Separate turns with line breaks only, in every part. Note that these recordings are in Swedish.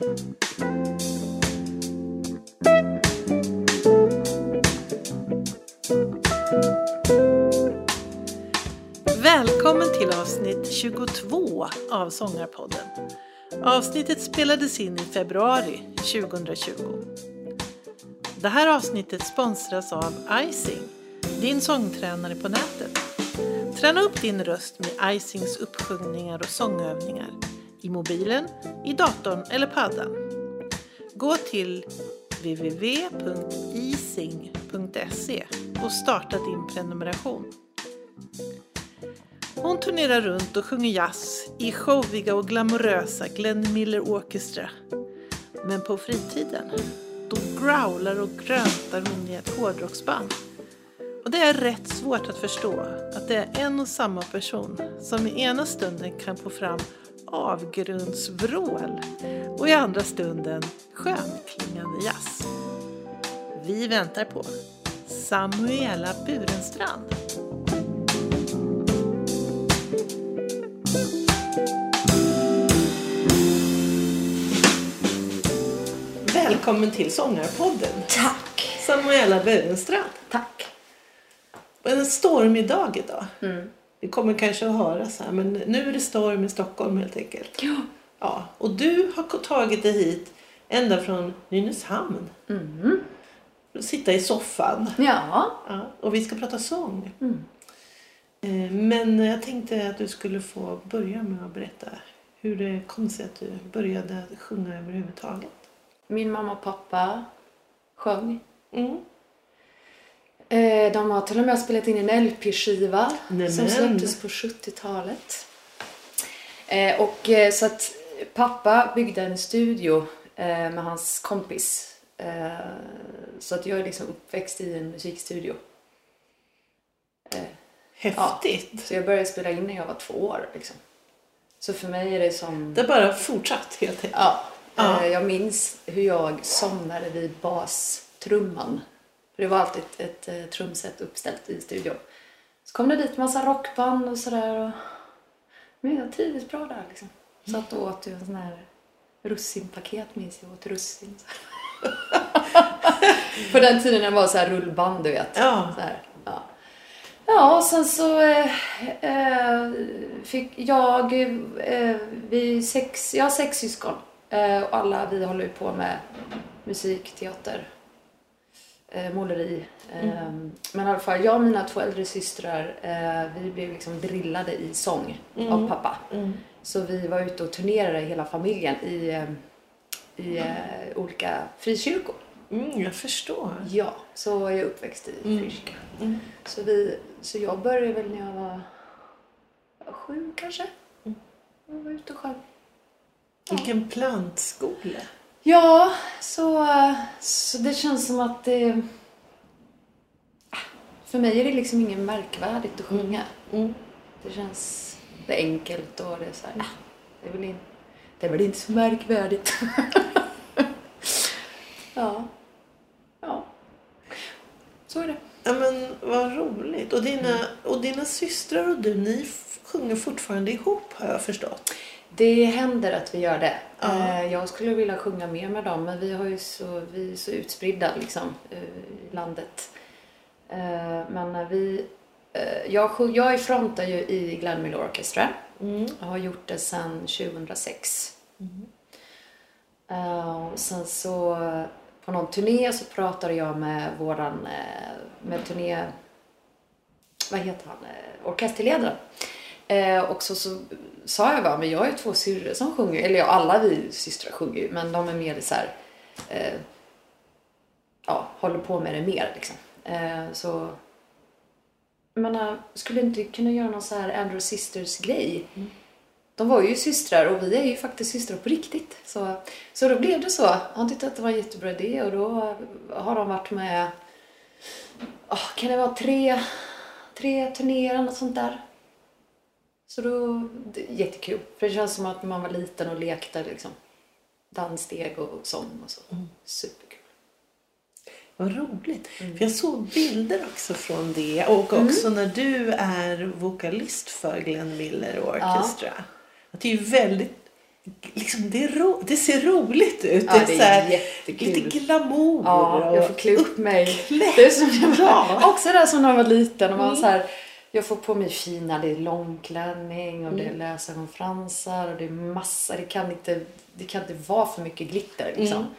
Välkommen till avsnitt 22 av Sångarpodden. Avsnittet spelades in i februari 2020. Det här avsnittet sponsras av Icing, din sångtränare på nätet. Träna upp din röst med Icings uppsjungningar och sångövningar i mobilen, i datorn eller paddan. Gå till www.ising.se och starta din prenumeration. Hon turnerar runt och sjunger jazz i showiga och glamorösa Glenn Miller Orchestra. Men på fritiden, då growlar och gröntar hon i ett hårdrocksband. Och det är rätt svårt att förstå att det är en och samma person som i ena stunden kan få fram avgrundsvrål och i andra stunden skönklingande jazz. Vi väntar på Samuela Burenstrand. Välkommen till Sångarpodden.
Tack!
Samuela Burenstrand.
Tack!
En stormig dag idag.
Mm.
Vi kommer kanske att höra så här, men nu är det storm i Stockholm helt enkelt.
Ja.
Ja, och du har tagit dig hit ända från Nynäshamn.
Mm.
Sitta i soffan.
Ja.
Ja, och vi ska prata sång.
Mm.
Eh, Men jag tänkte att du skulle få börja med att berätta hur det kom sig att du började sjunga överhuvudtaget.
Min mamma och pappa sjöng.
Mm.
Eh, De har till och med spelat in en LP-skiva som släpptes på 70-talet. Eh, Och eh, så att pappa byggde en studio med hans kompis. Så att jag är liksom uppväxt i en musikstudio.
Häftigt.
Så jag började spela in när jag var två år. Liksom. Så för mig är det som...
Det bara fortsatt helt enkelt.
Ja,
Ja.
jag minns hur jag somnade vid bastrumman. För det var alltid ett, ett, eh, trumset uppställt i studion. Så kom det dit massa rockband och sådär. Och... Men jag trivdes bra där liksom. Satt och åt en sån här russinpaket minns jag. åt russin. På den tiden det var så här rullband du vet.
Ja.
Så här, ja. Ja, och sen så eh, eh, fick jag, eh, vi sex, jag har sex syskon. Eh, och alla vi håller ju på med musik, teater, eh, måleri. Eh, Men i alla fall, jag och mina två äldre systrar, eh, vi blev liksom drillade i sång av pappa.
Mm.
Så vi var ute och turnerade hela familjen i, eh, i eh, olika frikyrkor.
Mm, jag förstår.
Ja, så är jag uppväxt i
Mm.
frikyrka.
Mm.
Så, vi, så jag började väl när jag var sju kanske.
Mm.
Jag var ute och sjöng.
Vilken plantskola.
Ja, så, så det känns som att det... För mig är det liksom inget märkvärdigt att sjunga.
Mm.
Det känns det är enkelt och det är så här, ah, det, är väl in, det är väl inte så märkvärdigt. ja. Ja. Så är det.
Ja men vad roligt. Och dina, och dina systrar och du, ni sjunger fortfarande ihop har jag förstått.
Det händer att vi gör det.
Ja.
Eh, Jag skulle vilja sjunga mer med dem men vi, har ju så, vi är så utspridda liksom, eh, i landet. Eh, Men vi... Jag, jag frontar ju i Glenn Miller Orchestra.
Mm.
Jag har gjort det sedan 2006. Eh, och sen så på någon turné så pratade jag med våran med turné... Vad heter han? Orkesterledaren. Och så, så sa jag bara, men jag ju två syrror som sjunger. Eller ja, alla vi systrar sjunger ju, men de är mer så här... Eh, ja, håller på med det mer liksom. Eh, så... Jag menar, skulle inte kunna göra någon så här Andrew Sisters-grej? De var ju systrar och vi är ju faktiskt systrar på riktigt. Så, så då blev det så. Han tyckte att det var en jättebra idé och då har de varit med, åh, kan det vara tre, tre turnéer eller något sånt där. Så då, det är jättekul. För det känns som att man var liten och lekte liksom. Danssteg och sång och så. Superkul.
Vad roligt.
Mm.
För jag såg bilder också från det och också när du är vokalist för Glenn Miller Orchestra. Att det är väldigt liksom det, är ro, det ser roligt ut.
Ja, det är
så här,
jättekul.
lite glamour.
Ja, jag får
och
klä upp mig.
uppklätt.
Det är som jag
Ja.
Också det som när jag var liten. Och man
Mm.
så här, jag får på mig fina, det är långklänning och det
Mm.
är lösögonfransar och det är massa. Det kan inte, det kan inte vara för mycket glitter liksom.
Mm.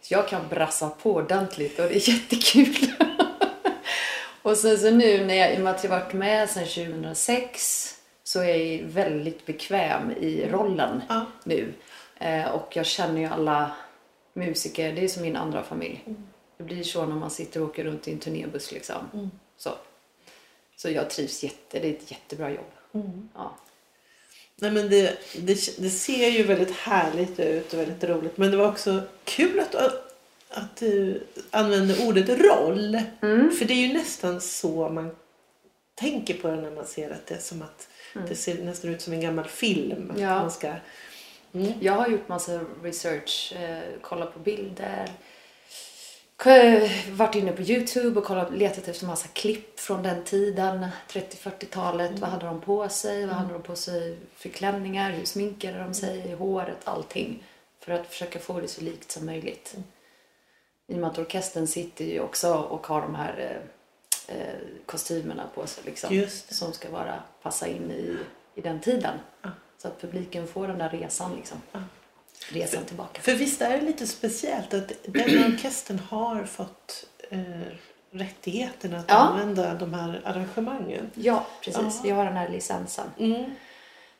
Så jag kan brassa på ordentligt och det är jättekul. och sen så nu när jag, i och med att jag varit med sedan 2006 så är jag väldigt bekväm i rollen
Ja.
nu. Eh, och jag känner ju alla musiker, det är som min andra familj. Det blir så när man sitter och åker runt i en turnébuss liksom. Så. Så jag trivs jätte, det är ett jättebra jobb. Ja.
Nej, men det, det, det ser ju väldigt härligt ut och väldigt roligt. Men det var också kul att, att du använde ordet roll.
Mm.
För det är ju nästan så man tänker på det när man ser att det är som att det ser nästan ut som en gammal film.
Mm. Ja.
Man ska, mm.
Jag har gjort massa research, eh, kollat på bilder, varit inne på Youtube och kollat, letat efter massa klipp från den tiden, 30-40-talet. Vad hade de på sig? Vad hade de på sig för klänningar? Hur sminkade de sig? Håret? Allting. För att försöka få det så likt som möjligt. I och med att orkestern sitter ju också och har de här eh, eh, kostymerna på sig liksom. Som ska vara, passa in i, i den tiden. Så att publiken får den där resan liksom. Resan tillbaka.
För visst är det lite speciellt att den orkestern har fått eh, rättigheten att
Ja.
använda de här arrangemangen.
Ja, precis.
Ja.
Vi har den här licensen.
Mm.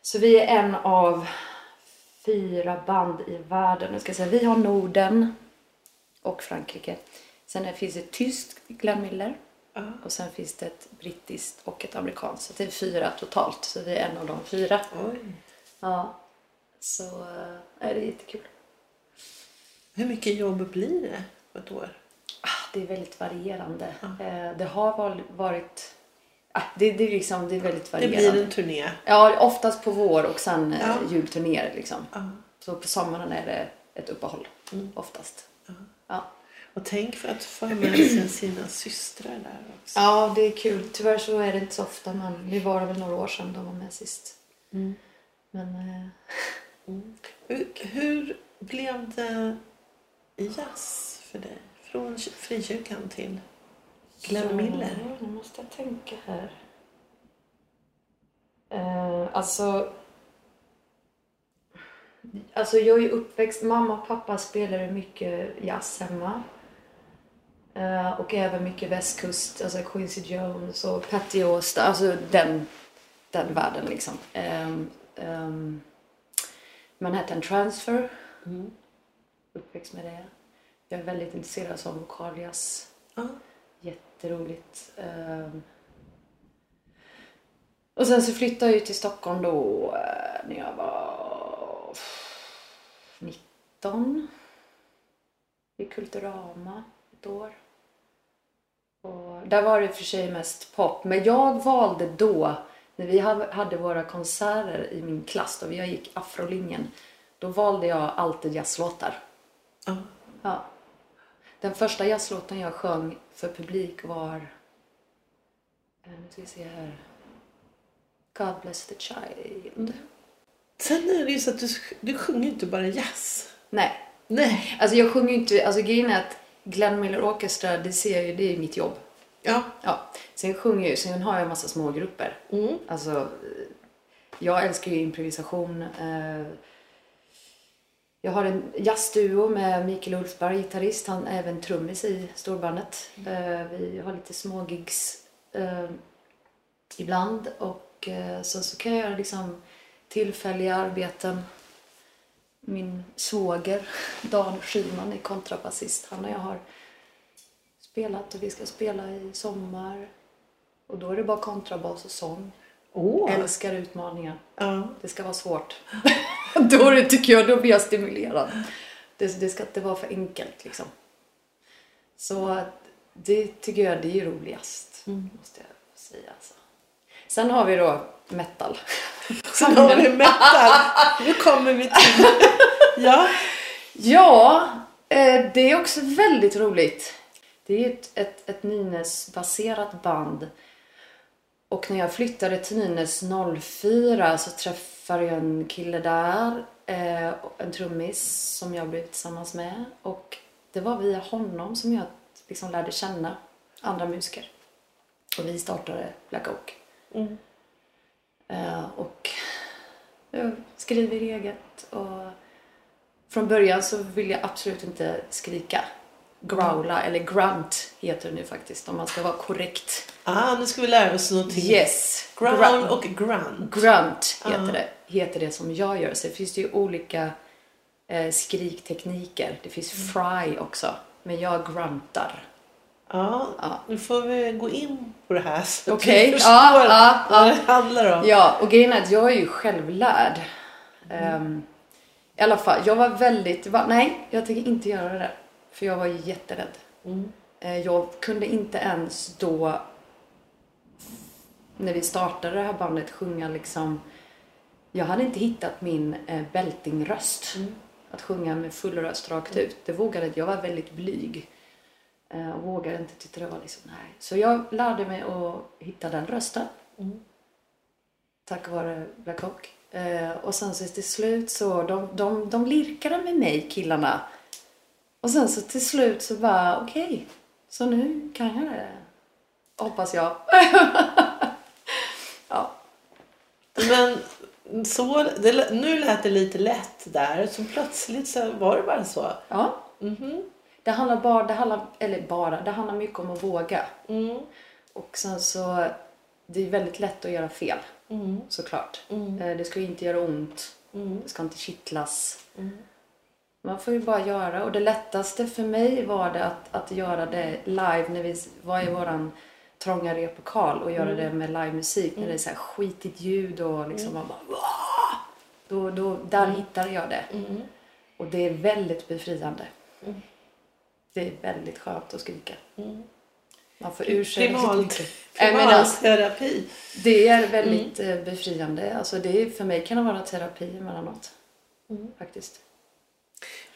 Så vi är en av fyra band i världen. Nu ska jag säga, vi har Norden och Frankrike. Sen finns det ett tyskt Glenn Miller.
Ja.
Och sen finns det ett brittiskt och ett amerikanskt. Så det är fyra totalt. Så vi är en av de fyra.
Oj.
Ja. Så äh, det är jättekul.
Hur mycket jobb blir det på ett år?
Ah, Det är väldigt varierande. Eh, Det har varit... ah, Det, det, är liksom, det är väldigt
Det
varierande.
blir en turné.
Ja, oftast på vår och sen eh,
Ja.
julturnéer liksom.
Ja.
Så på sommaren är det ett uppehåll
Mm.
oftast.
Ja.
Ja.
Och tänk för att få med sig sina systrar där också.
ja, det är kul. Tyvärr så är det inte så ofta men det var väl några år sedan de var med sist.
Mm.
Men
Hur, hur blev det jazz för dig? Från frikyrkan till Glenn Miller?
Ja, nu måste jag tänka här. Eh, alltså... Alltså jag är uppväxt, mamma och pappa spelade mycket jazz hemma. Eh, och även mycket västkust, alltså Quincy Jones och Patty Austin, alltså den, den världen liksom. Um, um, Manhattan Transfer,
Mm.
uppväxt med det. Jag är väldigt intresserad av sån vokaljazz.
Ja.
Jätteroligt. Ehm. Och sen så flyttade jag till Stockholm då eh, när jag var 19. I Kulturama ett år. Och där var det för sig mest pop. Men jag valde då, när vi ha- hade våra konserter i min klass, då jag gick afrolinjen, då valde jag alltid jazzlåtar.
Ja.
Ja. Den första jazzlåten jag sjöng för publik var... eh, Nu ska vi se här. God bless the child.
Sen är det ju så att du, du sjunger inte bara jazz.
Nej,
Nej.
alltså jag sjunger ju inte... Alltså grejen är att Glenn Miller Orchestra, det ser jag ju, det är mitt jobb.
Ja.
Ja. Sen sjunger jag sen har jag en massa små grupper.
Mm.
Alltså, jag älskar ju improvisation. eh, Jag har en jazzduo med Mikael Ulfberg, gitarrist. Han är även trummis i storbandet. Eh, Vi har lite små gigs eh, ibland. Och så, så kan jag göra liksom tillfälliga arbeten. Min svåger Dan Schyman är kontrabasist. Han och jag har spelat och vi ska spela i sommar. Och då är det bara kontrabas och sång.
Åh.
Älskar utmaningar.
Ja.
Det ska vara svårt. då det, tycker jag, då blir jag stimulerad. Det, det ska inte vara för enkelt liksom. Så det tycker jag det är roligast. Måste jag säga. Alltså. Sen har vi då metal.
Sen har vi metal. Nu kommer vi till... Ja.
Ja, eh, det är också väldigt roligt. Det är ett, ett, ett Nynäs-baserat band. Och när jag flyttade till Nynäs 04 så träff, träffade jag en kille där, eh, en trummis som jag blev tillsammans med. Och det var via honom som jag liksom lärde känna andra musiker. Och vi startade Black Oak.
Mm.
Eh, och jag skriver eget. Och från början så vill jag absolut inte skrika. Growla, eller grunt heter det nu faktiskt om man ska vara korrekt.
Ah, nu ska vi lära oss någonting.
Yes!
Growl
Grunt.
och grunt.
Grunt heter,
Ja.
det, heter det som jag gör. Så det finns det ju olika eh, skriktekniker. Det finns
Mm.
fry också. Men jag gruntar.
Ja,
Ja.
nu får vi gå in på det här så att
Okej,
vi förstår
ja, ja,
vad det handlar om.
Ja, och grejen är att jag är ju självlärd. Ehm, I alla fall, jag var väldigt... Va, nej, jag tänker inte göra det. För jag var jätterädd.
Mm.
Eh, Jag kunde inte ens då, när vi startade det här bandet, sjunga liksom... Jag hade inte hittat min eh, beltingröst.
Mm.
Att sjunga med full röst rakt ut. Det vågade. Jag var väldigt blyg. Eh, Och vågade inte. Tyckte det var liksom, nej. Så jag lärde mig att hitta den rösten.
Mm.
Tack vare Black Hawk. Eh, och sen så till slut så, de, de, de lirkade med mig killarna. Och sen så till slut så bara, okej. så nu kan jag det. Hoppas jag. ja.
Men så, det, nu lät det lite lätt där. Så plötsligt så var det bara så.
ja.
Mhm.
Det handlar bara, det handlar, eller bara, det handlar mycket om att våga.
Mm.
Och sen så, det är väldigt lätt att göra fel.
Mm.
Såklart.
Mm.
Eh, Det ska ju inte göra ont.
Mm.
Det ska inte kittlas.
Mm.
Man får ju bara göra. Och det lättaste för mig var det att, att göra det live när vi var i våran trånga replokal och göra det med livemusik. När det är så här skitigt ljud och liksom man bara "Wah!" då, då, Där hittade jag det.
Mm.
Och det är väldigt befriande.
Mm.
Det är väldigt skönt att skrika.
Mm.
Man får ur sig
Primal-
riktigt mycket. Jag menar,
Primalterapi.
det är väldigt eh, befriande. Alltså det är, för mig kan det vara terapi emellanåt.
Mm.
Faktiskt.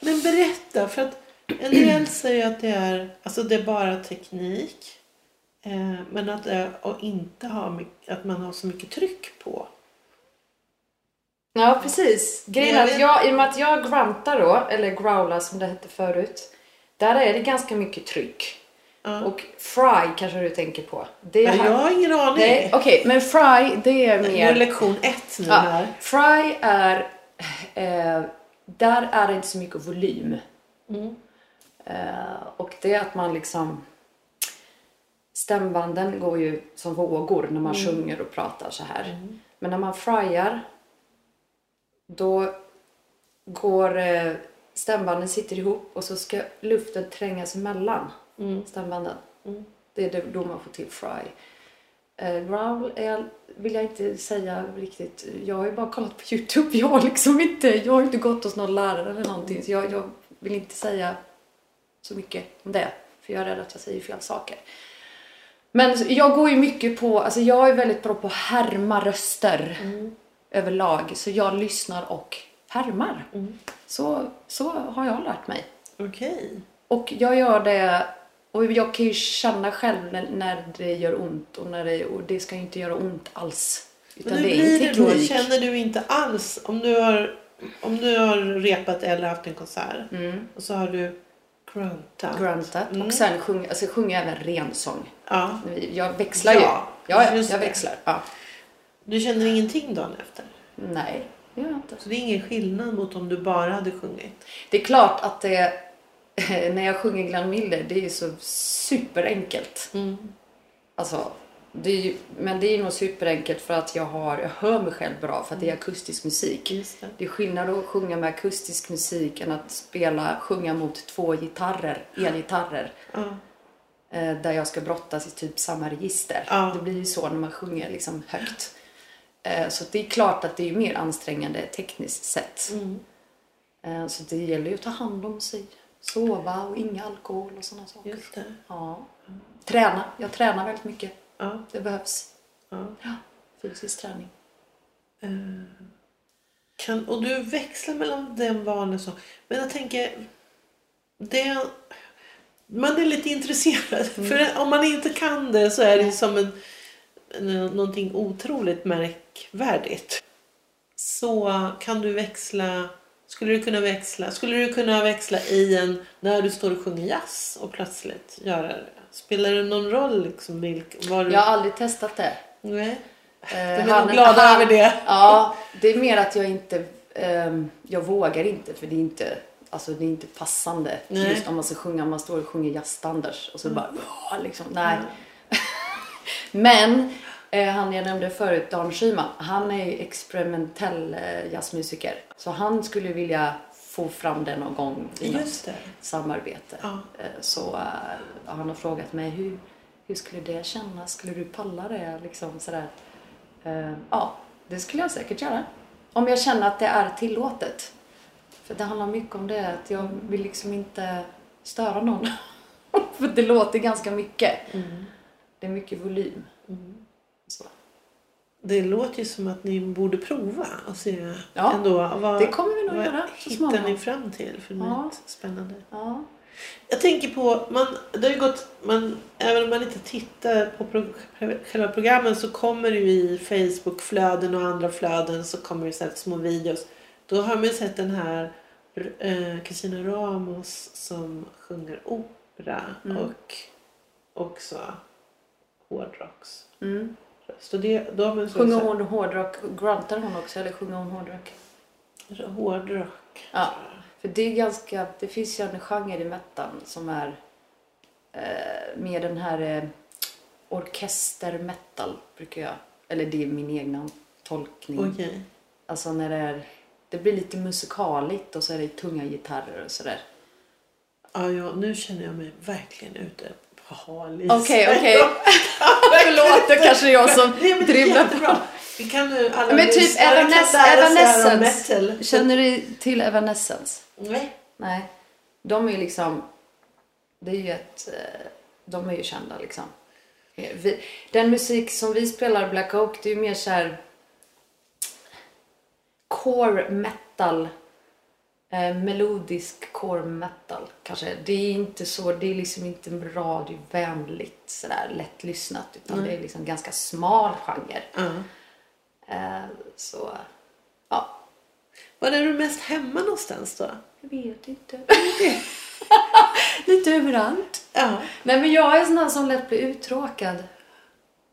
Men berätta, för att en del säger att det är, alltså det är bara teknik. Eh, men att, det, och inte ha, att man har så mycket tryck på.
Ja, precis. Grejen är att jag, i och med att jag gruntar då, eller growlar som det hette förut. Där är det ganska mycket tryck.
Ja.
Och fry kanske du tänker på. Det här-
jag har ingen aning.
Okej, men fry det är
Det är
mer...
lektion ett nu
Ja,
här.
fry är... Eh, där är det inte så mycket volym.
Mm.
Eh, och det är att man liksom... Stämbanden går ju som vågor när man sjunger och pratar så här. Men när man fryar då går eh, stämbanden sitter ihop och så ska luften trängas emellan
Mm.
stämbanden.
Mm.
Det är då man får till fry. Eh, growl är, vill jag inte säga riktigt. Jag har ju bara kollat på Youtube. Jag har liksom inte, jag har inte gått hos någon lärare eller någonting. Så jag, jag vill inte säga så mycket om det. För jag är rädd att jag säger fel saker. Men jag går ju mycket på, alltså jag är väldigt bra på att härma röster
Mm.
överlag. Så jag lyssnar och härmar.
Mm.
Så, så har jag lärt mig.
Okej.
Och jag gör det och jag kan ju känna själv när, när det gör ont och, när det, och det ska ju inte göra ont alls. Utan
Men
det är
blir det då? Känner du inte alls om du har, om du har repat eller haft en konsert
Mm,
och så har du gruntat?
gruntat.
Mm.
Och sen sjunger alltså, sjung jag även rensång.
Ja.
Jag växlar ju.
Ja,
Ja, jag
det.
växlar. Ja.
Du känner ingenting dagen efter?
Nej, det gör jag inte.
Så det är ingen skillnad mot om du bara hade sjungit?
Det är klart att det, när jag sjunger Glenn Miller, det är ju så superenkelt.
Mm.
Alltså, det är ju, men det är nog superenkelt för att jag, har, jag hör mig själv bra för att det är akustisk musik.
Just det.
Det är skillnad att sjunga med akustisk musik än att spela, sjunga mot två gitarrer, elgitarrer. Eh, där jag ska brottas i typ samma register.
Ja.
Det blir ju så när man sjunger liksom högt. Eh, så det är klart att det är mer ansträngande tekniskt sett.
Mm.
Eh, så det gäller ju att ta hand om sig. Sova och inga alkohol och sådana saker.
Just det.
Ja. Träna. Jag tränar väldigt mycket.
Ja.
Det behövs.
Ja.
Ja, fysisk träning.
Eh, Kan, och du växlar mellan den vanliga så. Men jag tänker. Det, man är lite intresserad. För om man inte kan det så är det som en, en, någonting otroligt märkvärdigt. så kan du växla skulle du kunna växla Skulle du kunna växla i en när du står och sjunger jazz och plötsligt göra det? Spelar det någon roll liksom vilk, var du...
Jag har aldrig testat det.
Nej. De är nog glada över det.
Ja, det är mer att jag inte, ehm, jag vågar inte för det är inte, alltså det är inte passande.
Nej.
Just om man ska sjunga, man står och sjunger jazzstandards och så bara, ja, liksom, nej. Men eh, han jag nämnde förut, Dan Schyman, han är ju experimentell eh, jazzmusiker. Så han skulle vilja få fram det någon gång i något
Just det.
samarbete.
Ja.
Eh, Så eh, han har frågat mig hur, hur skulle det kännas? Skulle du palla det? Liksom sådär. Eh, Ja, det skulle jag säkert göra. Om jag känner att det är tillåtet. För det handlar mycket om det, att jag vill liksom inte störa någon. För det låter ganska mycket. Det är mycket volym. Så.
Det låter ju som att ni borde prova och se
Ja,
ändå. Vad,
det kommer vi nog
vad
göra så
hittar
småningom.
ni fram till för
Ja.
nytt spännande?
Ja.
Jag tänker på, man, det har ju gått, man, även om man inte tittar på pro, själva programmen så kommer det ju i Facebook-flöden och andra flöden så kommer det så små videos. Då har man ju sett den här eh, Christina Ramos som sjunger opera
Mm.
och också hårdrocks.
Mm. Sjunger hon hårdrock? Grantar hon också eller sjunger hon hårdrock?
hårdrock.
Ja. För det är ganska, det finns ju en genre i metal som är eh, mer den här eh, orkestermetal brukar jag, eller det är min egna tolkning.
Okej.
Alltså när det är, det blir lite musikaligt och så är det tunga gitarrer och sådär.
Ja, ja, nu känner jag mig verkligen ute på hal is.
Okej, okej. Förlåt, det kanske är jag som
Nej,
dribblar på.
Vi kan nu alla
Men typ Evanes- Evanescence. Känner du till Evanescence?
Nej.
Nej. De är ju liksom... Det är ju ett... eh, De är ju kända liksom. Vi, den musik som vi spelar Black Oak, det är ju mer så här... Core metal. Eh, melodisk core metal kanske. Det är inte så, det är liksom inte radiovänligt sådär lättlyssnat. Utan det är liksom ganska smal genre.
Ja.
Eh, så, ja.
Var är du mest hemma någonstans då?
Jag vet inte. Lite överallt.
Ja.
Nej men jag är sån här som lätt blir uttråkad.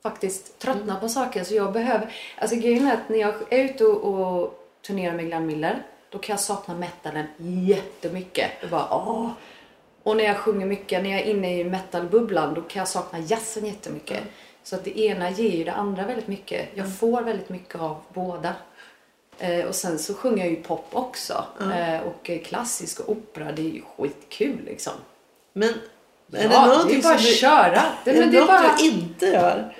Faktiskt. Tröttnar på saker. Så jag behöver... Alltså grejen är att när jag är ute och, och turnerar med Glenn Miller. Då kan jag sakna metalen jättemycket. Jag bara åh. Och när jag sjunger mycket, när jag är inne i metalbubblan. Då kan jag sakna jazzen jättemycket. Så att det ena ger ju det andra väldigt mycket. Jag får väldigt mycket av båda. Eh, och sen så sjunger jag ju pop också. Eh, och klassisk och opera, det är ju skitkul liksom.
Men är
ja,
det någonting
det är bara att
du...
köra. Det,
Är det
det är
något
bara...
du inte gör?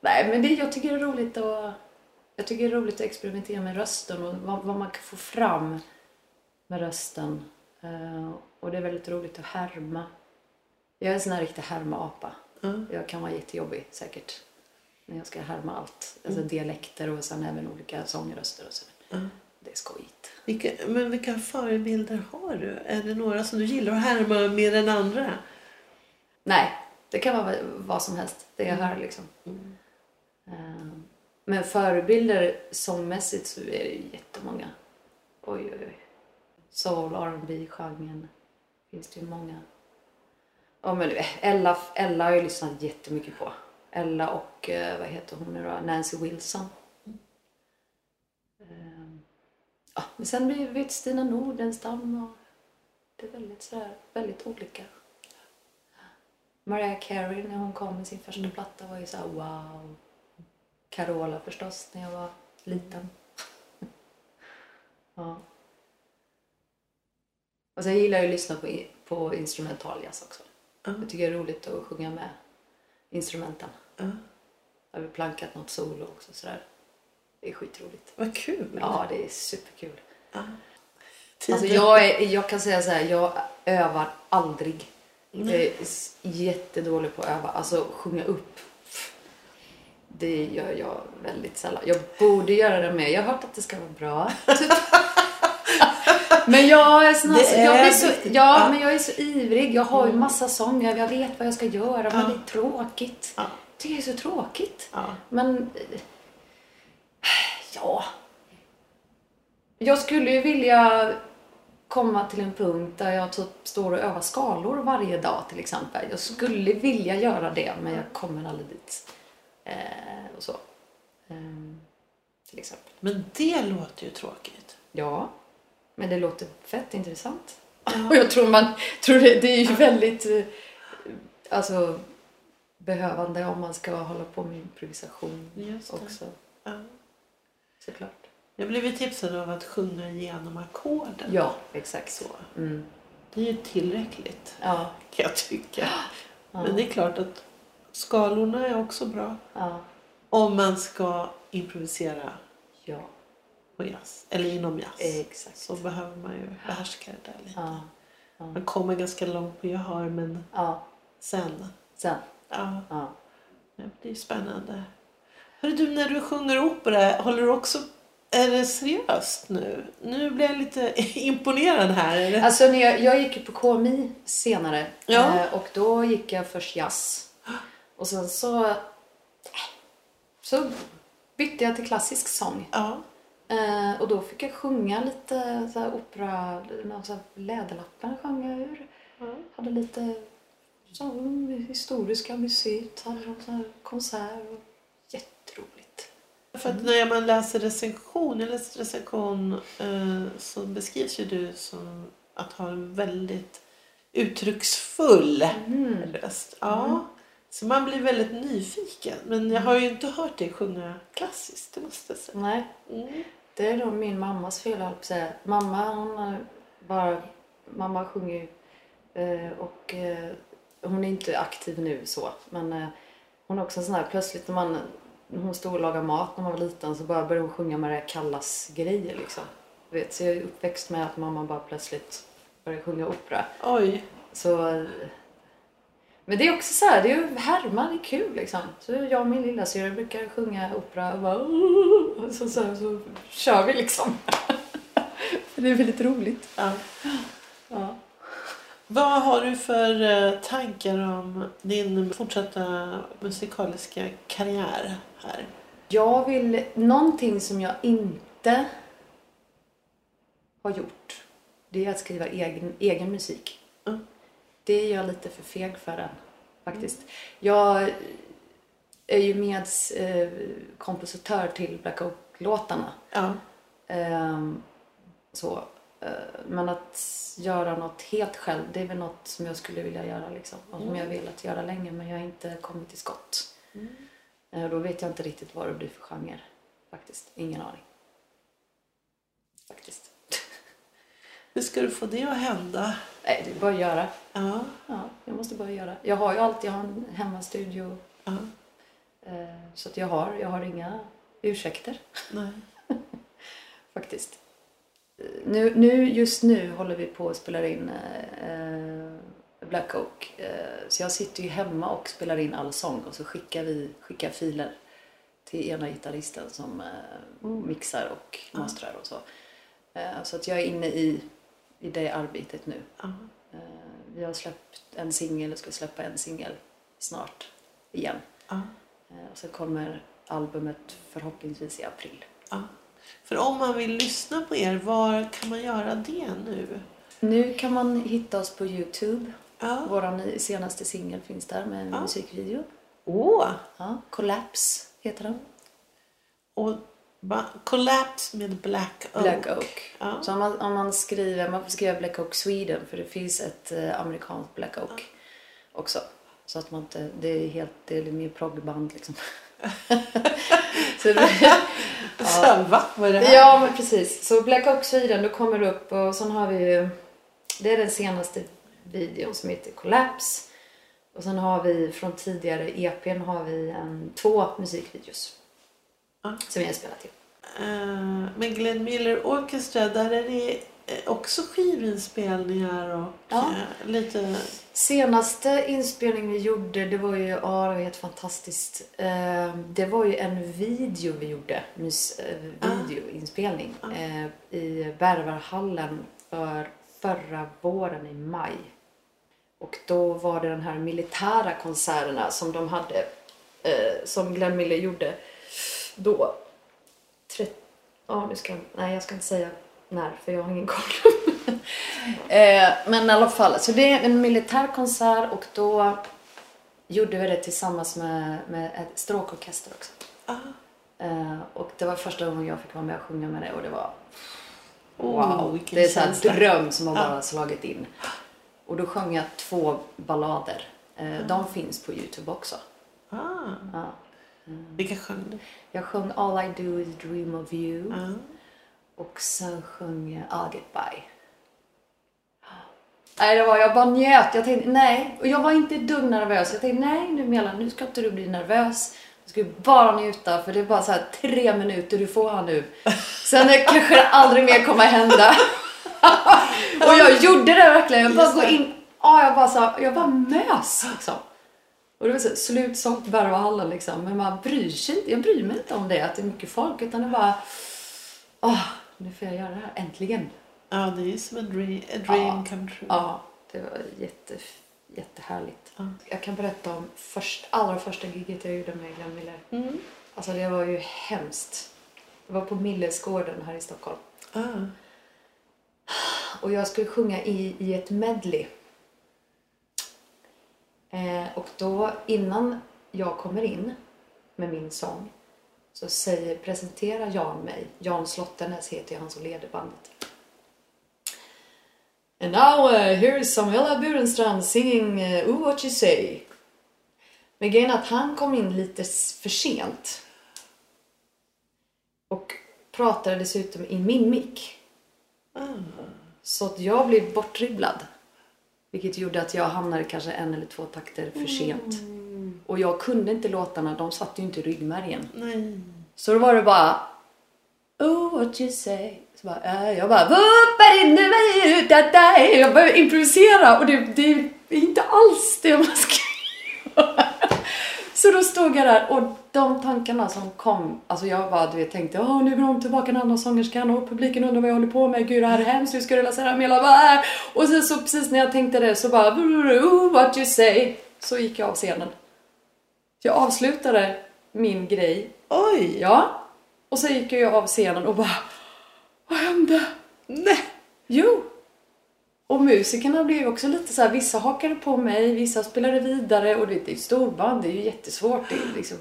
Nej, men det, jag tycker det är roligt att... Jag tycker det är roligt att experimentera med rösten och vad, vad man kan få fram med rösten. Eh, och det är väldigt roligt att härma. Jag är en sån här riktig härma-apa.
Ja.
Jag kan vara jättejobbig säkert. När jag ska härma allt. Alltså dialekter och sen även olika sångröster och så. Det är skojigt.
Vilka, men vilka förebilder har du? Är det några som du gillar att härma mer än andra?
Nej, det kan vara vad som helst. Det jag hör liksom. Eh, men förebilder sångmässigt så är det ju jättemånga. Oj, oj, oj. Soul, R&B genren finns det ju många. Ja, men Ella, Ella har jag lyssnat jättemycket på. Ella och, eh, vad heter hon nu då? Nancy Wilson. Ehm, ja, men sen blir det Stina Nordenstam och det är väldigt sådär, väldigt olika. Mariah Carey när hon kom med sin första platta var ju såhär wow. Carola förstås när jag var liten. ja. Och sen gillar jag att lyssna på, på instrumentaljazz också. Jag tycker det är roligt att sjunga med instrumenten.
Ja.
Jag har plankat något solo också sådär. Det är skitroligt.
Vad kul!
Ja, det är superkul.
Tiden-
Alltså jag, är, jag kan säga så här, jag övar aldrig. Jag är jättedålig på att öva. Alltså sjunga upp. Det gör jag väldigt sällan. Jag borde göra det mer. Jag har hört att det ska vara bra. Typ. Men jag är sån här, jag
är
så, ja, men jag är så ivrig. Jag har ju massa sånger. Jag vet vad jag ska göra. Men det är tråkigt.
Ja.
Det är så tråkigt.
Ja.
Men... Ja. Jag skulle ju vilja komma till en punkt där jag typ står och övar skalor varje dag till exempel. Jag skulle vilja göra det men jag kommer aldrig dit. Eh, och så. Ehm, till exempel.
Men det låter ju tråkigt.
Ja, men det låter fett intressant. Och jag tror man, tror det, det är ju väldigt eh, alltså, behövande om man ska hålla på med improvisation också.
Ja.
Såklart.
Jag blev ju tipsad av att sjunga igenom ackorden.
Ja, exakt.
Så.
Mm.
Det är ju tillräckligt
Ja,
kan jag tycka.
ja,
Men det är klart att skalorna är också bra.
ja,
Om man ska improvisera
ja,
på jazz. Eller inom jazz.
exakt.
Så behöver man ju behärska det där lite.
Ja,
Man kommer ganska långt på gehör men
ja.
sen.
Sen.
Ja,
Ja.
det är spännande. Hörru du, när du sjunger opera, håller du också... Är det seriöst nu? Nu blir jag lite imponerad här.
Alltså när jag, jag gick ju på KMI senare
Ja.
eh, och då gick jag först jazz. Och sen så, så bytte jag till klassisk sång.
Ja.
Eh, och då fick jag sjunga lite så här opera, någon så här Läderlappen sjöng jag ur.
ja.
Hade lite så, historiska museet, hade en sån här konsert. Och jätteroligt.
För att när man läser recension, jag läste recension eh, så beskrivs ju du som att ha en väldigt uttrycksfull
Mm.
röst. Ja. Så man blir väldigt nyfiken. Men jag har ju inte hört dig sjunga klassiskt, det måste jag säga.
Nej,
Mm.
Det är nog min mammas fel, höll säga. Mamma, hon bara... Mamma sjunger ju. eh, Och eh, hon är inte aktiv nu så. Men eh, hon är också en sån här, plötsligt när man... Hon stod och lagade mat när man var liten så bara började hon sjunga med det kallas grejer liksom. Vet, så jag är uppväxt med att mamma bara plötsligt började sjunga opera.
Oj.
Så... Men det är också så här, det är ju härma, det är kul liksom. Så jag och min lilla syster brukar sjunga opera och bara... Och så, så, så kör vi liksom. Det är väldigt roligt.
Ja.
Ja.
Vad har du för eh, tankar om din fortsatta musikaliska karriär här?
Jag vill, någonting som jag inte har gjort, det är att skriva egen, egen musik.
Mm.
Det är jag lite för feg för än, faktiskt. Jag är ju med eh, kompositör till Black Oak-låtarna.
Ja.
Ehm, så. Eh, men att göra något helt själv, det är väl något som jag skulle vilja göra liksom. Och som jag har velat göra länge men jag har inte kommit till skott. Eh, då vet jag inte riktigt vad det blir för genre. Faktiskt. Ingen aning. Faktiskt.
Hur ska du få det att hända?
Nej, det är bara att göra.
Ja.
Ja, jag måste bara göra. Jag har ju allt. Jag har en hemmastudio.
ja.
Eh, så att jag har, jag har inga ursäkter.
Nej.
faktiskt. Eh, Nu, nu, just nu håller vi på att spela in eh, Black Oak. Eh, så jag sitter ju hemma och spelar in all sång och så skickar vi skickar filer till ena gitarristen som eh, mixar och mastrar och så. Eh, så att jag är inne i, i det arbetet nu. Eh, vi har släppt en singel och ska släppa en singel snart igen. Eh, och så kommer albumet förhoppningsvis i april.
Ja. För om man vill lyssna på er, var kan man göra det nu?
Nu kan man hitta oss på Youtube.
Ja.
Vår senaste singel finns där med en
Ja.
musikvideo.
Åh!
Ja, Collapse heter den.
Och ba- Collapse med Black Oak.
Black Oak.
Ja.
Så om man, om man skriver, man får skriva Black Oak Sweden för det finns ett eh, amerikanskt Black Oak också. Så att man inte, det är helt, det är mer proggband liksom. så det,
Så, va? Vad är det här?
Ja, men precis. Så Black Oak Sweden, då kommer det upp och sen har vi ju... Det är den senaste videon som heter Collapse. Och sen har vi från tidigare EPn har vi en, två musikvideos.
Ja.
Som jag har spelat till.
Eh, med Glenn Miller Orchestra, där är det eh, också skivinspelningar och
Ja.
eh, lite...
Senaste inspelning vi gjorde, det var ju, ja det var helt fantastiskt. Det var ju en video vi gjorde, eh, videoinspelning eh, i Bervarhallen för förra våren i maj. Och då var det den här militära konserterna som de hade, som Glenn Miller gjorde då. Tre, ja, nu ska, nej jag ska inte säga när, för jag har ingen koll. eh, men i alla fall, så det är en militär konsert och då gjorde vi det tillsammans med, med ett stråkorkester också.
Ah.
Eh, och det var första gången jag fick vara med och sjunga med det och det var
Oh,
wow.
vilken
Det är
känsla.
dröm som har
Ja.
bara slagit in. Och då sjöng jag två ballader. Eh, De finns på Youtube också.
Ah.
Ja.
Vilka sjöng du?
Jag sjöng All I do is dream of you.
Ah.
Och sen sjöng jag I'll get by. Nej, det var, jag bara njöt. Jag tänkte nej. Och jag var inte ett dugg nervös. Jag tänkte nej nu Mela, nu ska inte du bli nervös. Du ska bara njuta för det är bara så här tre minuter du får här nu. Sen är- kanske det aldrig mer kommer hända. och jag gjorde det verkligen. Jag bara går
det.
in. Ja, jag bara så jag bara mös liksom. Och det var så slutsålt Berwaldhallen liksom. Men man bryr sig inte. Jag bryr mig inte om det, att det är mycket folk. Utan det är bara, åh, nu får jag göra det här. Äntligen.
Ja, det är som en dream, a dream
Ja.
come true.
Ja, det var jätte, jättehärligt.
Ja.
Jag kan berätta om först, allra första giget jag gjorde med Glenn Miller.
Mm.
Alltså det var ju hemskt. Det var på Millesgården här i Stockholm.
Ah.
Och jag skulle sjunga i, i ett medley. Eh, och då innan jag kommer in med min sång så säger, presenterar Jan mig. Jan Slottenäs heter han som leder bandet. And now uh, here is Samuela Burenstrand singing uh, Ooh What You Say. Men grejen är att han kom in lite för sent. Och pratade dessutom i min mick.
Ah.
Så att jag blev bortdribblad. Vilket gjorde att jag hamnade kanske en eller två takter för sent. Och jag kunde inte låtarna, de satt ju inte i ryggmärgen.
Nej.
Så då var det bara Oh what you say. Så bara, äh, jag bara. Jag började improvisera och det, det är inte alls det man ska. Så då stod jag där och de tankarna som kom, alltså jag bara du vet, tänkte åh nu går de tillbaka den andra sångerskan och publiken undrar vad jag håller på med, gud det här är hemskt, hur ska du läsa det här med hela Och sen så precis när jag tänkte det så bara what you say, så gick jag av scenen. Jag avslutade min grej
Oj!
Ja. Och så gick jag av scenen och bara, vad hände?
Nej!
Jo. Och musikerna blev också lite så här, vissa hakade på mig, vissa spelade vidare och du vet, det är ju storband, det är ju jättesvårt. Det är liksom...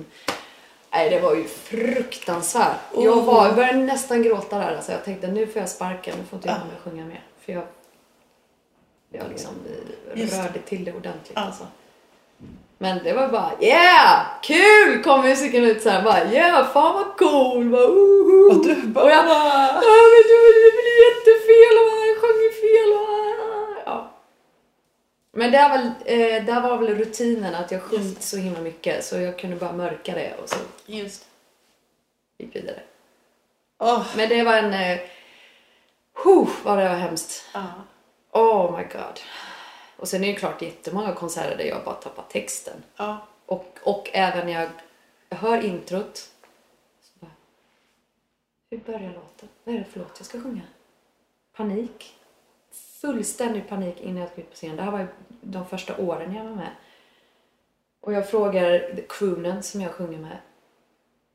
Nej, det var ju fruktansvärt. Jag,
Oh.
var, jag började nästan gråta där. Alltså, jag tänkte, nu får jag sparken, nu får inte jag
Ah.
och sjunga mer. För jag, jag liksom
Just
rörde till det ordentligt.
Ah.
Alltså. Men det var bara yeah! Kul! Kom musiken ut såhär bara yeah! Fan vad cool! Bara, uh,
Och du bara...
och jag ja, men det, blir jättefel och jag sjöng ju fel och. Men det, väl, eh, där var väl rutinen att jag sjöng så himla mycket så jag kunde bara mörka det och så
Just
gick vi vidare.
Åh!
Men det var en... Eh, huh, vad det var hemskt.
Ja.
Oh my god. Och sen är det klart jättemånga konserter där jag bara tappar texten.
Ja.
Och, och även när jag, hör introt. Så bara, hur börjar låten? Vad är det för låt jag ska sjunga? Panik. Fullständig panik innan jag ska ut på scen. Det här var ju de första åren jag var med. Och jag frågar croonen som jag sjunger med.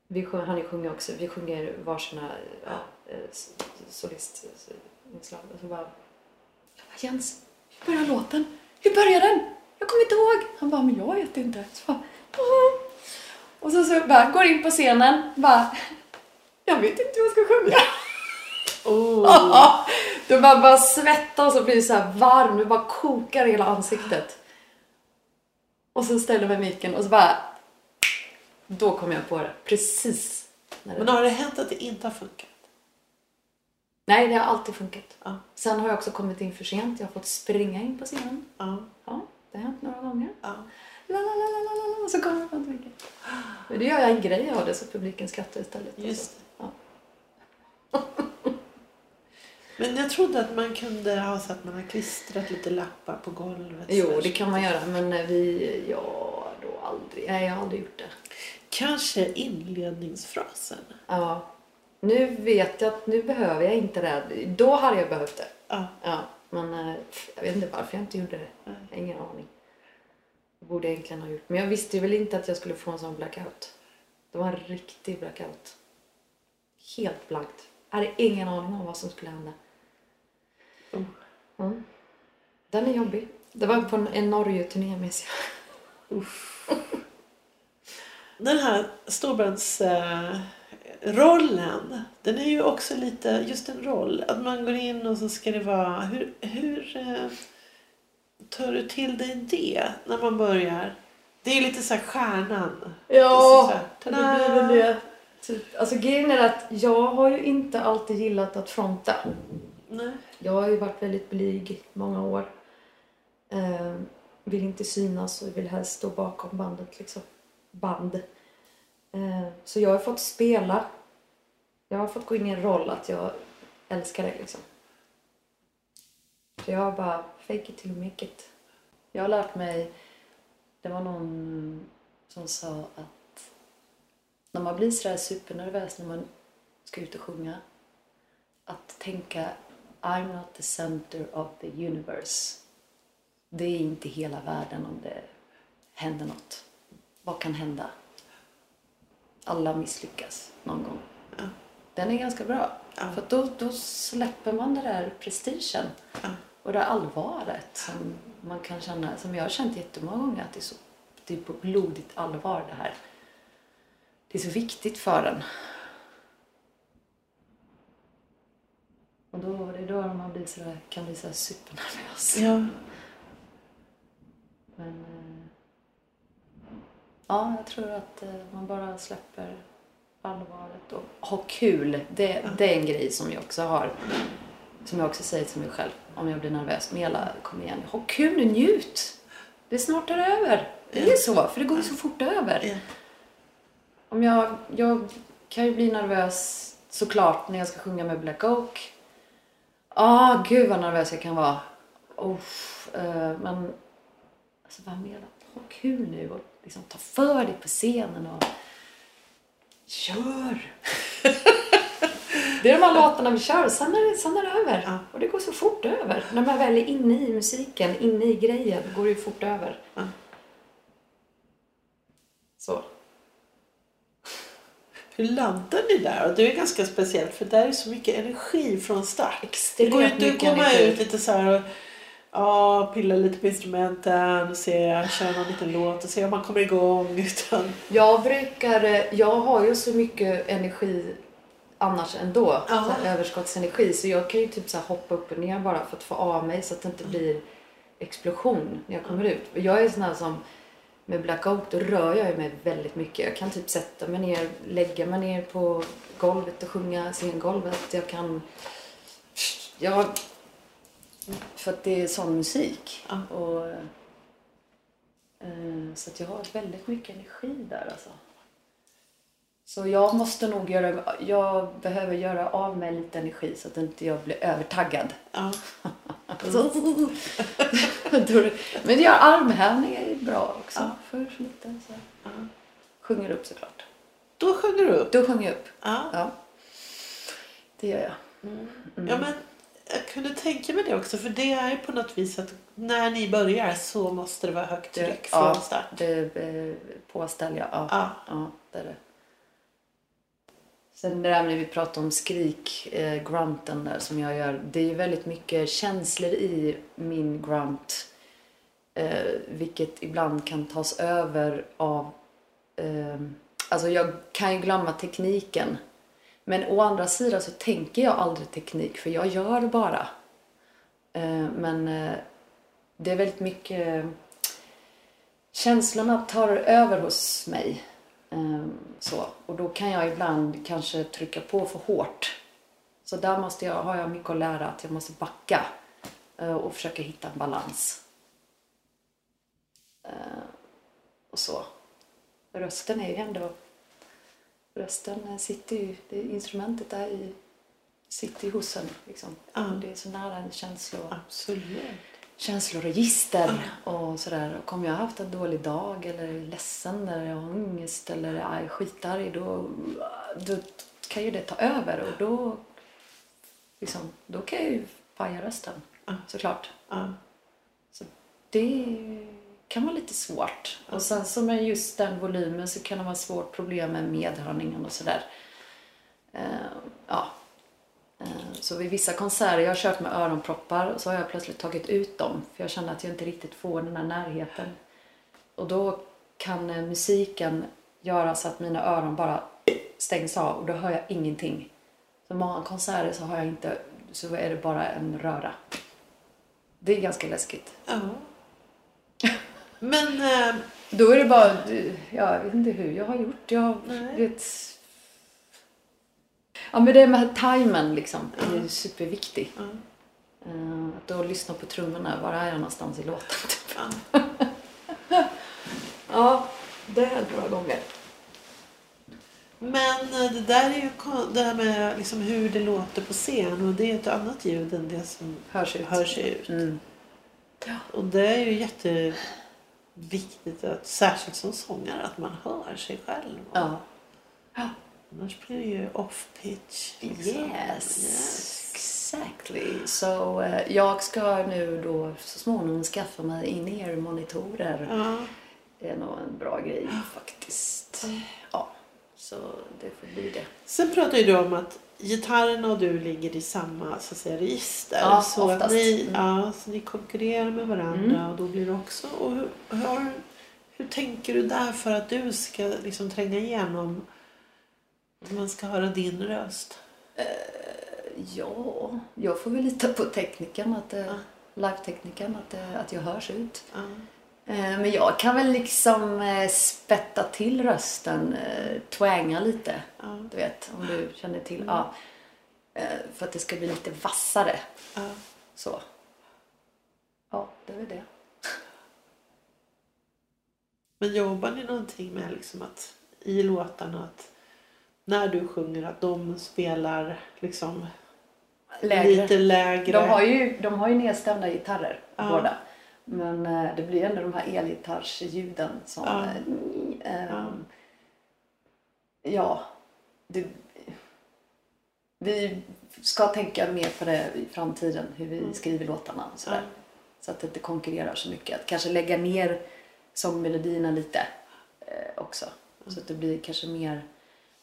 Vi sjunger, han sjunger också. Vi sjunger varsina ja, eh, solistinslag. Och så bara, jag bara, Jens, hur börjar låten? Hur börjar den? Jag kommer inte ihåg. Han bara, men jag vet inte. Så bara, och så, så bara, går in på scenen. Bara, jag vet inte vad jag ska sjunga.
Oh.
Då bara, bara svettas och blir så här varm. Det bara kokar i hela ansiktet. Och så ställer jag mig micken och så bara... Då kom jag på det. Precis. När det...
Men har det hänt att det inte har funkat?
Nej, det har alltid funkat.
Ja.
Sen har jag också kommit in för sent. Jag har fått springa in på scenen.
Ja.
Ja, det har hänt några gånger.
ja.
La, la, la, la, la, la, la, och så kommer jag från micken. Men det gör jag en grej av det så publiken skrattar istället.
Just
Ja.
Men jag trodde att man kunde ha så att man har klistrat lite lappar på golvet.
Jo, det kan man göra. Men eh, vi... Ja, då aldrig. Nej, jag har aldrig gjort det.
Kanske inledningsfrasen.
Ja. Nu vet jag att nu behöver jag inte det. Då hade jag behövt det.
Ja.
Ja, men eh, jag vet inte varför jag inte gjorde det. Jag har ingen aning. Det borde jag egentligen ha gjort. Men jag visste väl inte att jag skulle få en sån blackout. Det var en riktig blackout. Helt blankt. Jag hade ingen aning om vad som skulle hända. Den är jobbig. Det var på en, en Norge-turné minns jag.
Den här storbandsrollen, den är ju också lite just en roll. Att man går in och så ska det vara... Hur, hur eh, tar du till dig det när man börjar? Det är ju lite så här stjärnan.
Ja,
Så
det
här,
blir väl det. Typ. Alltså grejen är att jag har ju inte alltid gillat att fronta.
Nej.
Jag har ju varit väldigt blyg i många år. Eh, vill inte synas och vill helst stå bakom bandet liksom. Band. Eh, så jag har fått spela. Jag har fått gå in i en roll att jag älskar det liksom. Så jag har bara fake it till you make it. Jag har lärt mig, det var någon som sa att när man blir sådär supernervös när man ska ut och sjunga att tänka I'm not the center of the universe. Det är inte hela världen om det händer något. Vad kan hända? Alla misslyckas någon gång.
Ja.
Den är ganska bra.
Ja.
För då, då släpper man det där prestigen
Ja.
och det allvaret som man kan känna, som jag har känt jättemånga gånger att det är så det är på blodigt allvar det här. Det är så viktigt för en. Och då, det är då man blir sådär, kan bli så supernervös.
Ja.
Men eh, ja, jag tror att eh, man bara släpper allvaret och ha kul. Det, det är en grej som jag också har. Som jag också säger till mig själv om jag blir nervös. Mela, kom igen, ha kul nu, njut! Det är snart är över. Det är så, för det går ju så fort över.
Ja.
Om jag, jag kan ju bli nervös såklart när jag ska sjunga med Black Oak. Ah, gud vad nervös jag kan vara. Uff, eh, men alltså vad mer då? Ha kul nu och liksom ta för dig på scenen och kör! det är de här låtarna vi kör, sen är det, sen är det över.
Ja.
Och det går så fort över. När man väl är inne i musiken, inne i grejen, går det ju fort över.
Ja.
Så.
Hur landar ni där? Och det är ganska speciellt för där är så mycket energi från start. Det
Extremt
går ju inte att komma
energi.
ut lite så här och ja, pilla lite på instrumenten och se, köra någon liten låt och se om man kommer igång. Utan,
Jag brukar, jag har ju så mycket energi annars ändå,
Ja.
så överskottsenergi, så jag kan ju typ så hoppa upp och ner bara för att få av mig så att det inte blir explosion när jag kommer ut. Jag är sån här som, med Black Oak då rör jag mig väldigt mycket. Jag kan typ sätta mig ner, lägga mig ner på golvet och sjunga scengolvet. Jag kan, jag, för att det är sån musik.
Ja.
Och, eh, så att jag har väldigt mycket energi där alltså. Så jag måste nog göra, jag behöver göra av med lite energi så att inte jag blir övertaggad.
ja.
Men jag armhävningar är bra också.
Ja.
För lite så.
Ja.
Sjunger upp såklart.
Då sjunger du upp.
Då sjunger jag upp.
Ja.
Ja. Det gör jag.
ja, men jag kunde tänka mig det också för det är ju på något vis att när ni börjar så måste det vara högt tryck från
ja,
start.
det eh, påställer jag. Ja.
Ja.
ja, det är det. Sen det där när vi pratar om skrik, eh, grunten där som jag gör. Det är ju väldigt mycket känslor i min grunt. Eh, vilket ibland kan tas över av... Eh, alltså jag kan ju glömma tekniken. Men å andra sidan så tänker jag aldrig teknik för jag gör det bara. Eh, men eh, det är väldigt mycket... Eh, känslorna tar över hos mig. Ehm, så. Och då kan jag ibland kanske trycka på för hårt. Så där måste jag, har jag mycket att lära, att jag måste backa eh, och försöka hitta en balans. Eh, och så. Rösten är ju ändå... Rösten sitter ju... Instrumentet är i, sitter ju hos en. Liksom.
Ja.
Det är så nära en känsla
Absolut.
Känsloregister och sådär. Och om jag har haft en dålig dag eller är ledsen eller jag har ångest eller är skitarg då, då kan ju det ta över och då, liksom, då kan jag ju paja rösten
Ja.
såklart.
Ja.
Så det kan vara lite svårt. Och sen så med just den volymen så kan det vara svårt problem med medhörningen och sådär. Eh, ja. Eh, Så vid vissa konserter, jag har kört med öronproppar och så har jag plötsligt tagit ut dem för jag känner att jag inte riktigt får den här närheten. Och då kan eh, musiken göra så att mina öron bara stängs av och då hör jag ingenting. Så många konserter så har jag inte, så är det bara en röra. Det är ganska läskigt.
Ja. Men eh,
Då är det bara, ja, jag vet inte hur jag har gjort. Jag vet... Ja men det med timern liksom, är ju superviktig.
Ja.
Eh, Att då lyssna på trummorna, var är jag någonstans i låten? Typ.
ja.
Ja, det har hänt några gånger.
Men eh, det där är ju det här med liksom hur det låter på scen och det är ett annat ljud än det som
Hörs ut.
hörs ut.
Mm.
Och det är ju jätteviktigt, att, särskilt som sångare, att man hör sig själv.
Ja.
Annars blir det ju off pitch. liksom.
Yes,
Yes.
exactly. Så eh, jag ska nu då så småningom skaffa mig in-ear-monitorer.
Ja.
Det är nog en bra grej faktiskt. Ja, så det får bli det.
Sen pratar ju du om att gitarrerna och du ligger i samma så att säga, register.
Ja,
så,
oftast.
ni,
Mm.
ja, så ni konkurrerar med varandra
Mm.
och då blir det också... Och hur, hur, hur tänker du där för att du ska liksom tränga igenom? Man ska höra din röst?
Ja, jag får väl lita på tekniken, att det,
Ja.
live-tekniken, att, det, att jag hörs ut.
Ja.
Eh, Men jag kan väl liksom eh, spätta till rösten, eh, twanga lite.
Ja.
Du vet, om du känner till. Ja. Eh, För att det ska bli lite vassare.
Ja.
Så. Ja, det är väl det.
Men jobbar ni någonting med liksom att i låtarna att när du sjunger att de spelar liksom
Lägre.
lite lägre?
De har ju, de har ju nedstämda gitarrer
Ja.
båda. Men eh, det blir ändå de här elgitarrsljuden som...
Ja.
eh,
Ja.
ja. det, vi ska tänka mer på det i framtiden, hur vi skriver låtarna och sådär.
Mm. Ja.
Så att det inte konkurrerar så mycket. Att kanske lägga ner sångmelodierna lite eh, också. Så att det blir kanske mer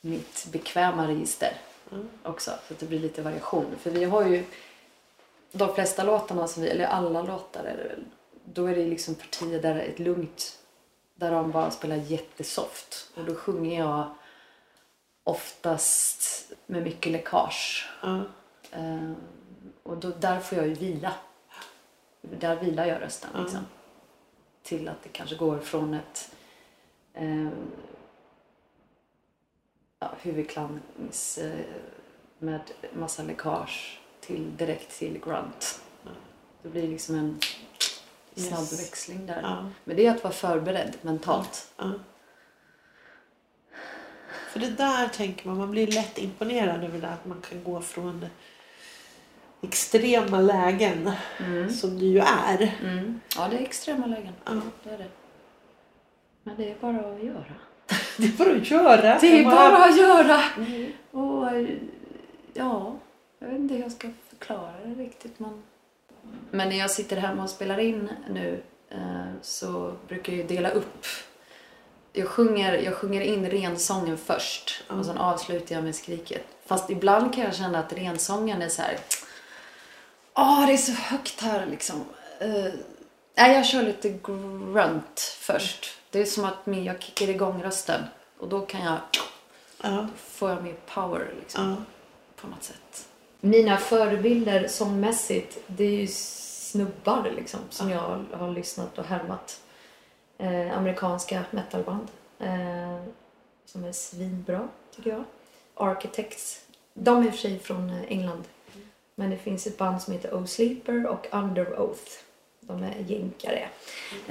mitt bekväma register
Mm.
också. Så att det blir lite variation. För vi har ju de flesta låtarna, som vi, eller alla låtar, är det väl, då är det liksom partier där det är ett lugnt, där de bara spelar jättesoft. Och då sjunger jag oftast med mycket läckage.
Ja.
Eh, och då, där får jag ju vila. Där vilar jag rösten. Liksom. Till att det kanske går från ett eh, ja, huvudklangs eh, med massa läckage till direkt till grunt. Det blir liksom en snabb
Yes.
växling där.
Ja.
Men det är att vara förberedd mentalt.
Ja. För det där tänker man, man blir lätt imponerad över det att man kan gå från extrema lägen som det ju är.
Mm. Ja, det är extrema lägen.
Ja.
Det är det. Men det är bara att göra.
Det är bara att göra.
Det är bara att göra!
Mm.
Och eh, ja, jag vet inte hur jag ska förklara det riktigt. Men, men när jag sitter hemma och spelar in nu eh, så brukar jag ju dela upp. Jag sjunger, jag sjunger in rensången först och sen avslutar jag med skriket. Fast ibland kan jag känna att rensången är så här. Åh, det är så högt här liksom. Nej, jag kör lite grunt först. Det är som att min- jag kickar igång rösten. Och då kan jag
Ja.
får jag mer power liksom, på något sätt. Mina förebilder sångmässigt, det är ju snubbar liksom, som jag har lyssnat och härmat. Eh, amerikanska metalband eh, som är svinbra, tycker jag. Architects. De är i och för sig från eh, England. Men det finns ett band som heter O Sleeper och Under Oath. De är jänkare.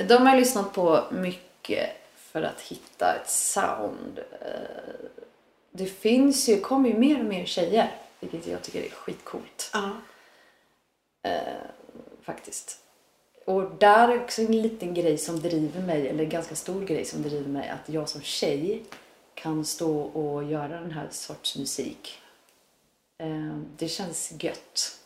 De har jag lyssnat på mycket för att hitta ett sound. Eh, det finns ju, kommer ju mer och mer tjejer, vilket jag tycker är skitcoolt
Ja.
faktiskt. Och där är också en liten grej som driver mig, eller en ganska stor grej som driver mig, att jag som tjej kan stå och göra den här sorts musik. Eh, Det känns gött.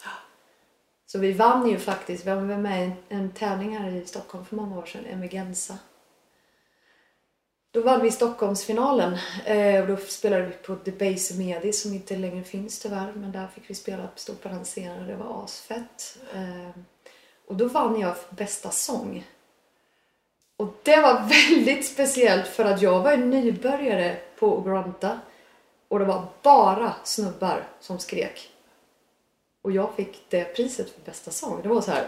Så vi vann ju faktiskt, vi var med i en, en tävling här i Stockholm för många år sedan, Emergenza. Då vann vi Stockholmsfinalen. Eh, och då spelade vi på Debase Medi som inte längre finns tyvärr. Men där fick vi spela, stå på den scenen och det var asfett. Eh, och då vann jag för bästa sång. Och det var väldigt speciellt för att jag var en nybörjare på Granta. Och det var bara snubbar som skrek. Och jag fick det priset för bästa sång. Det var så här,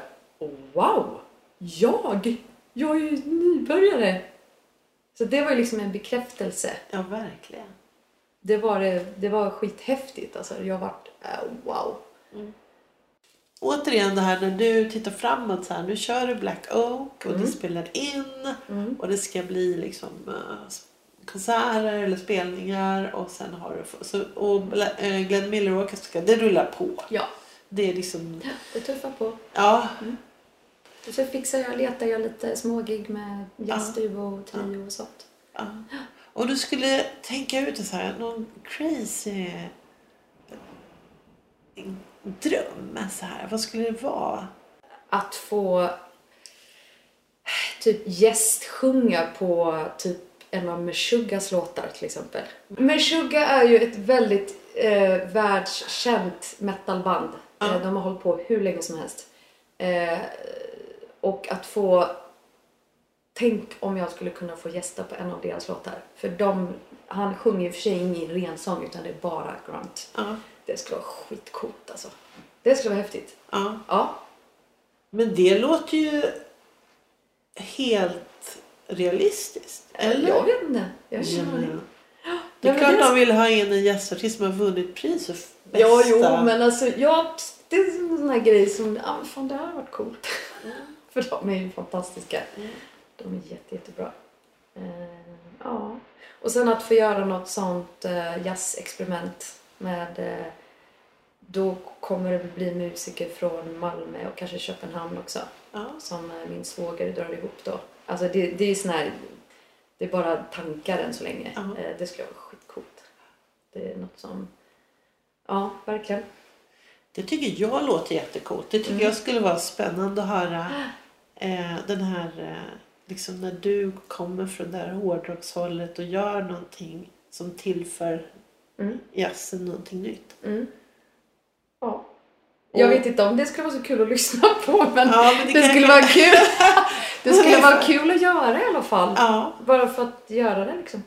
wow! Jag! Jag är ju nybörjare! Så det var ju liksom en bekräftelse.
Ja, verkligen.
Det var, det, det var skithäftigt alltså. Jag vart, äh, wow.
Återigen det här när du tittar framåt så här. Nu kör du Black Oak och
Mm.
du spelar in och det ska bli liksom eh, konserter eller spelningar och sen har du så, och eh, Glenn Miller Orchestra, det rullar på.
Ja,
Det är liksom,
det tuffar på.
ja,
Och så fixar jag, letar jag lite smågig med jazzduo och trio och sånt.
ja. Och du skulle tänka ut så här, någon crazy dröm så här. Vad skulle det vara?
Att få typ gästsjunga på typ en av Meshuggahs låtar till exempel. Meshuggah är ju ett väldigt eh, världskänt metalband. Eh, de har hållit på hur länge som helst. Eh, och att få... Tänk om jag skulle kunna få gästa på en av deras låtar. För de, han sjunger i och för sig ingen rensång utan det är bara grunt.
Ja,
Det skulle vara skitcoolt alltså. Det skulle vara häftigt.
ja.
Ja.
Men det låter ju helt realistiskt. Eller?
Jag vet inte. Jag känner det.
Ja. Det är
men
klart
det
de vill ha in en gästartist som har vunnit pris för bästa.
Ja, jo, men alltså jag, det är en sån här grej som, ja fan det här har varit coolt. För de är ju fantastiska.
Mm.
De är jätte, jättebra. Eh, ja. Och sen att få göra något sånt uh, jazzexperiment med eh, då kommer det bli musiker från Malmö och kanske Köpenhamn också.
Ja.
Som min svåger drar ihop då. Alltså det, det är sån här, det är bara tankar än så länge.
Ja.
Det skulle vara. Det är något som, ja verkligen.
Det tycker jag låter jättecoolt. Det tycker
Mm.
jag skulle vara spännande att höra. Eh, den här, eh, liksom när du kommer från det här hårdrockshållet och gör någonting som tillför
Mm.
jazzen någonting nytt.
Mm. Ja. Jag vet inte om det skulle vara så kul att lyssna på men,
Ja, men
det,
det
skulle vara kul. det skulle vara kul att göra i alla fall.
Ja,
Bara för att göra det liksom.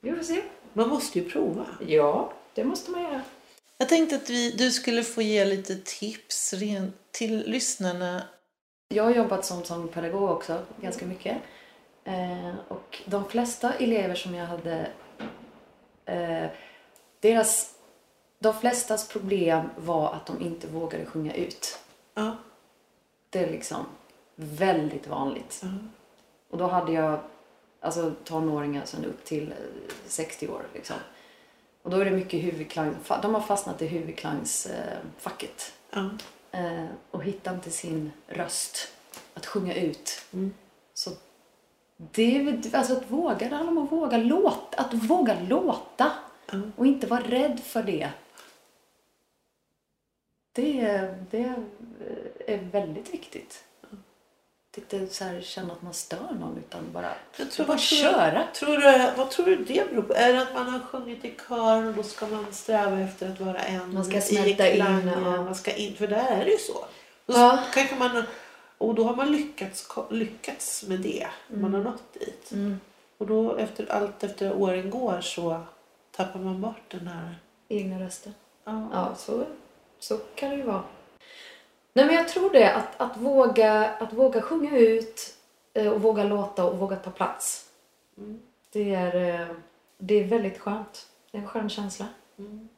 Vi får se.
Man måste ju prova.
Ja, det måste man göra.
Jag tänkte att vi, du skulle få ge lite tips till lyssnarna.
Jag har jobbat som sångpedagog också ganska mycket. Eh, och de flesta elever som jag hade, eh, deras, de flestas problem var att de inte vågade sjunga ut.
Ja.
Det är liksom väldigt vanligt.
Ja.
Och då hade jag alltså tonåringar sen upp till eh, 60 år liksom. Och då är det mycket huvudklang. De har fastnat i huvudklangsfacket.
Ja.
Eh, och hittar inte sin röst att sjunga ut.
Mm.
Så det är väl- alltså att våga, det handlar om att våga låta. Att våga låta.
Ja.
Och inte vara rädd för det. Det, det är väldigt viktigt. Inte så här känna att man stör någon utan bara,
Jag tror,
bara
vad, tror,
köra.
tror du, vad tror du det beror på? Är det att man har sjungit i kör och då ska man sträva efter att vara en
Man ska
i
smälta in, ja.
Man ska in, för där är det ju så. Då
Ja.
kanske man, och då har man lyckats, lyckats med det. Man har nått dit.
Mm.
Och då efter allt efter åren går så tappar man bort den här...
Egna rösten.
Ja.
Ja, så, så kan det ju vara. Nej, men jag tror det. Att, att, våga, att våga sjunga ut eh, och våga låta och våga ta plats.
Mm.
Det är, eh, det är väldigt skönt. Det är en skön känsla.
Mm.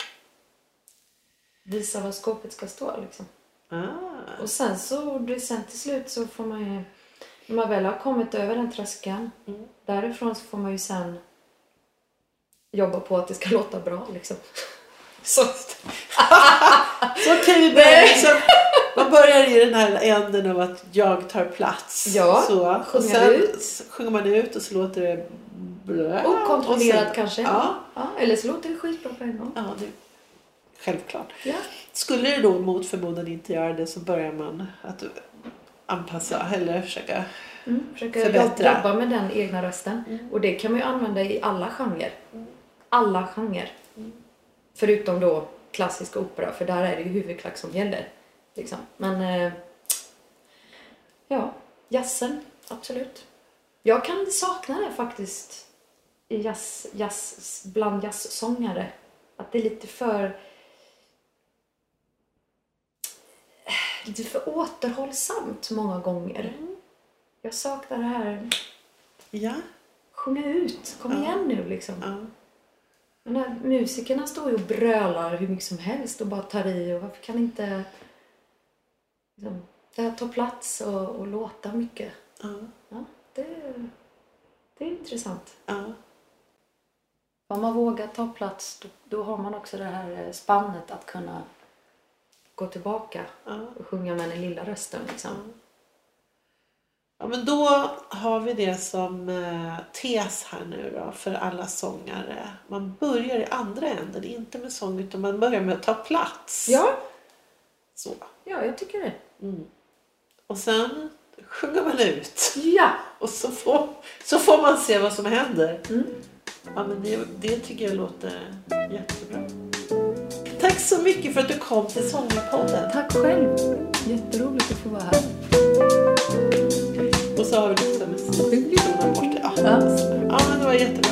Visa var skåpet ska stå liksom.
Ah.
Och sen så, det, sen till slut så får man ju, när man väl har kommit över den tröskeln,
Mm.
därifrån så får man ju sen jobba på att det ska låta bra liksom. Så,
Så. Liksom, man börjar i den här änden av att jag tar plats.
Ja,
så. Och sen
ut.
sjunger man ut och så låter det blö.
okontrollerat
Och sen-
kanske.
Ja,
ja. Eller så låter det skitbra på en gång.
ja det, självklart.
Ja.
Skulle det då mot förmodan inte göra det så börjar man att anpassa eller försöka
Mm, försöka
Förbättra.
jobba med den egna rösten. Och det kan man ju använda i alla genrer. Alla genrer. Förutom då klassisk opera, för där är det ju huvudklack som gäller. Liksom. Men eh, ja, jazzen, absolut. Jag kan sakna det faktiskt i jazz, jazz, bland jazzsångare. Att det är lite för lite för återhållsamt många gånger. Jag saknar det här,
Ja.
sjunga ut, kom
Ja.
igen nu liksom.
ja.
Men här, musikerna står ju och brölar hur mycket som helst och bara tar i och varför kan inte det här ta plats och, och låta mycket?
ja.
Ja, det, det är intressant.
ja.
Om man vågar ta plats då, då har man också det här eh, spannet att kunna gå tillbaka och sjunga med den lilla rösten. Liksom.
Ja, men då har vi det som eh, tes här nu då för alla sångare. Man börjar i andra änden, inte med sång utan man börjar med att ta plats.
Ja,
Så.
ja, jag tycker det.
Mm. Och sen sjunger man ut.
Ja!
Och så får, så får man se vad som händer.
Mm.
Ja, men det, det tycker jag låter jättebra. Tack så mycket för att du kom till Sångarpodden.
Tack själv. Jätteroligt att få vara här.
Och så har vi lite musik. Ja.
Ja.
ja, men det var jättebra.